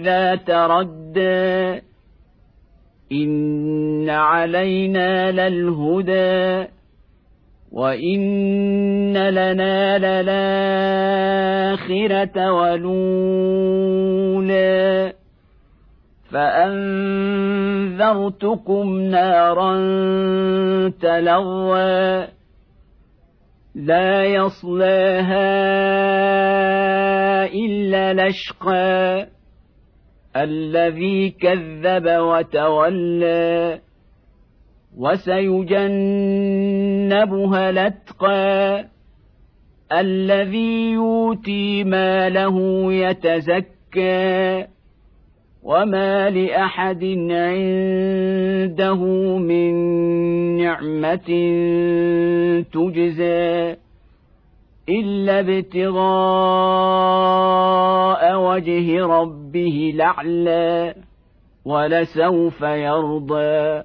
إذا تردى إن علينا للهدى وإن لنا للآخرة ولولا فأنذرتكم نارا تلظى لا يصلاها إلا لشقى الذي كذب وتولى وسيجنبها الأتقى الذي يؤتي ماله يتزكى وما لأحد عنده من نعمة تجزى إلا ابتغاء وجه ربه الاعلى ولسوف يرضى